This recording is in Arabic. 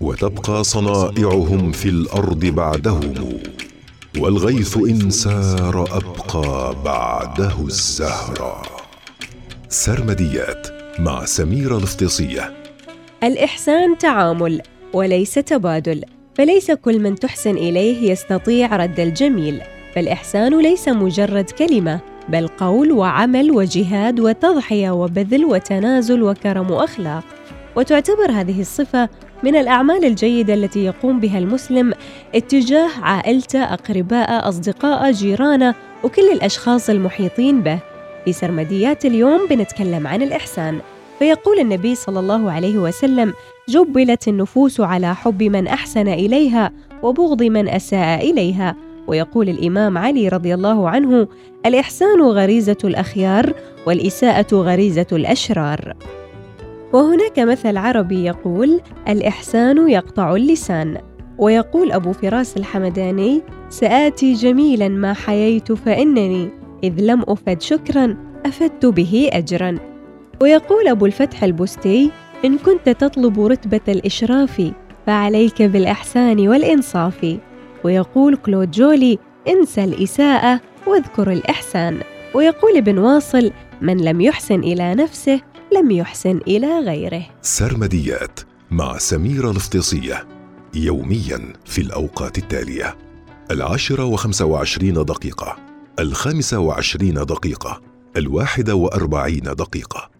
وتبقى صنائعهم في الأرض بعدهم والغيث إن سار أبقى بعده الزهرا سرمديات مع سميره الافتصيه الإحسان تعامل وليس تبادل فليس كل من تحسن إليه يستطيع رد الجميل فالإحسان ليس مجرد كلمة بل قول وعمل وجهاد وتضحية وبذل وتنازل وكرم أخلاق وتعتبر هذه الصفة من الأعمال الجيدة التي يقوم بها المسلم اتجاه عائلته، أقربائه، أصدقائه، جيرانه وكل الأشخاص المحيطين به. في سرمديات اليوم بنتكلم عن الإحسان، فيقول النبي صلى الله عليه وسلم: جبلت النفوس على حب من أحسن إليها وبغض من أساء إليها. ويقول الإمام علي رضي الله عنه: الإحسان غريزة الأخيار والإساءة غريزة الأشرار. وهناك مثل عربي يقول الإحسان يقطع اللسان ويقول أبو فراس الحمداني سآتي جميلا ما حييت فإنني إذ لم أفد شكرا أفدت به أجرا. ويقول أبو الفتح البستي إن كنت تطلب رتبة الإشراف فعليك بالإحسان والإنصاف. ويقول كلود جولي انسى الإساءة واذكر الإحسان. ويقول ابن واصل من لم يحسن إلى نفسه لم يحسن إلى غيره. سرمديات مع سميرة الافتصية يوميا في الأوقات التالية العاشرة وخمسة وعشرين دقيقة الخامسة وعشرين دقيقة الواحدة وأربعين دقيقة.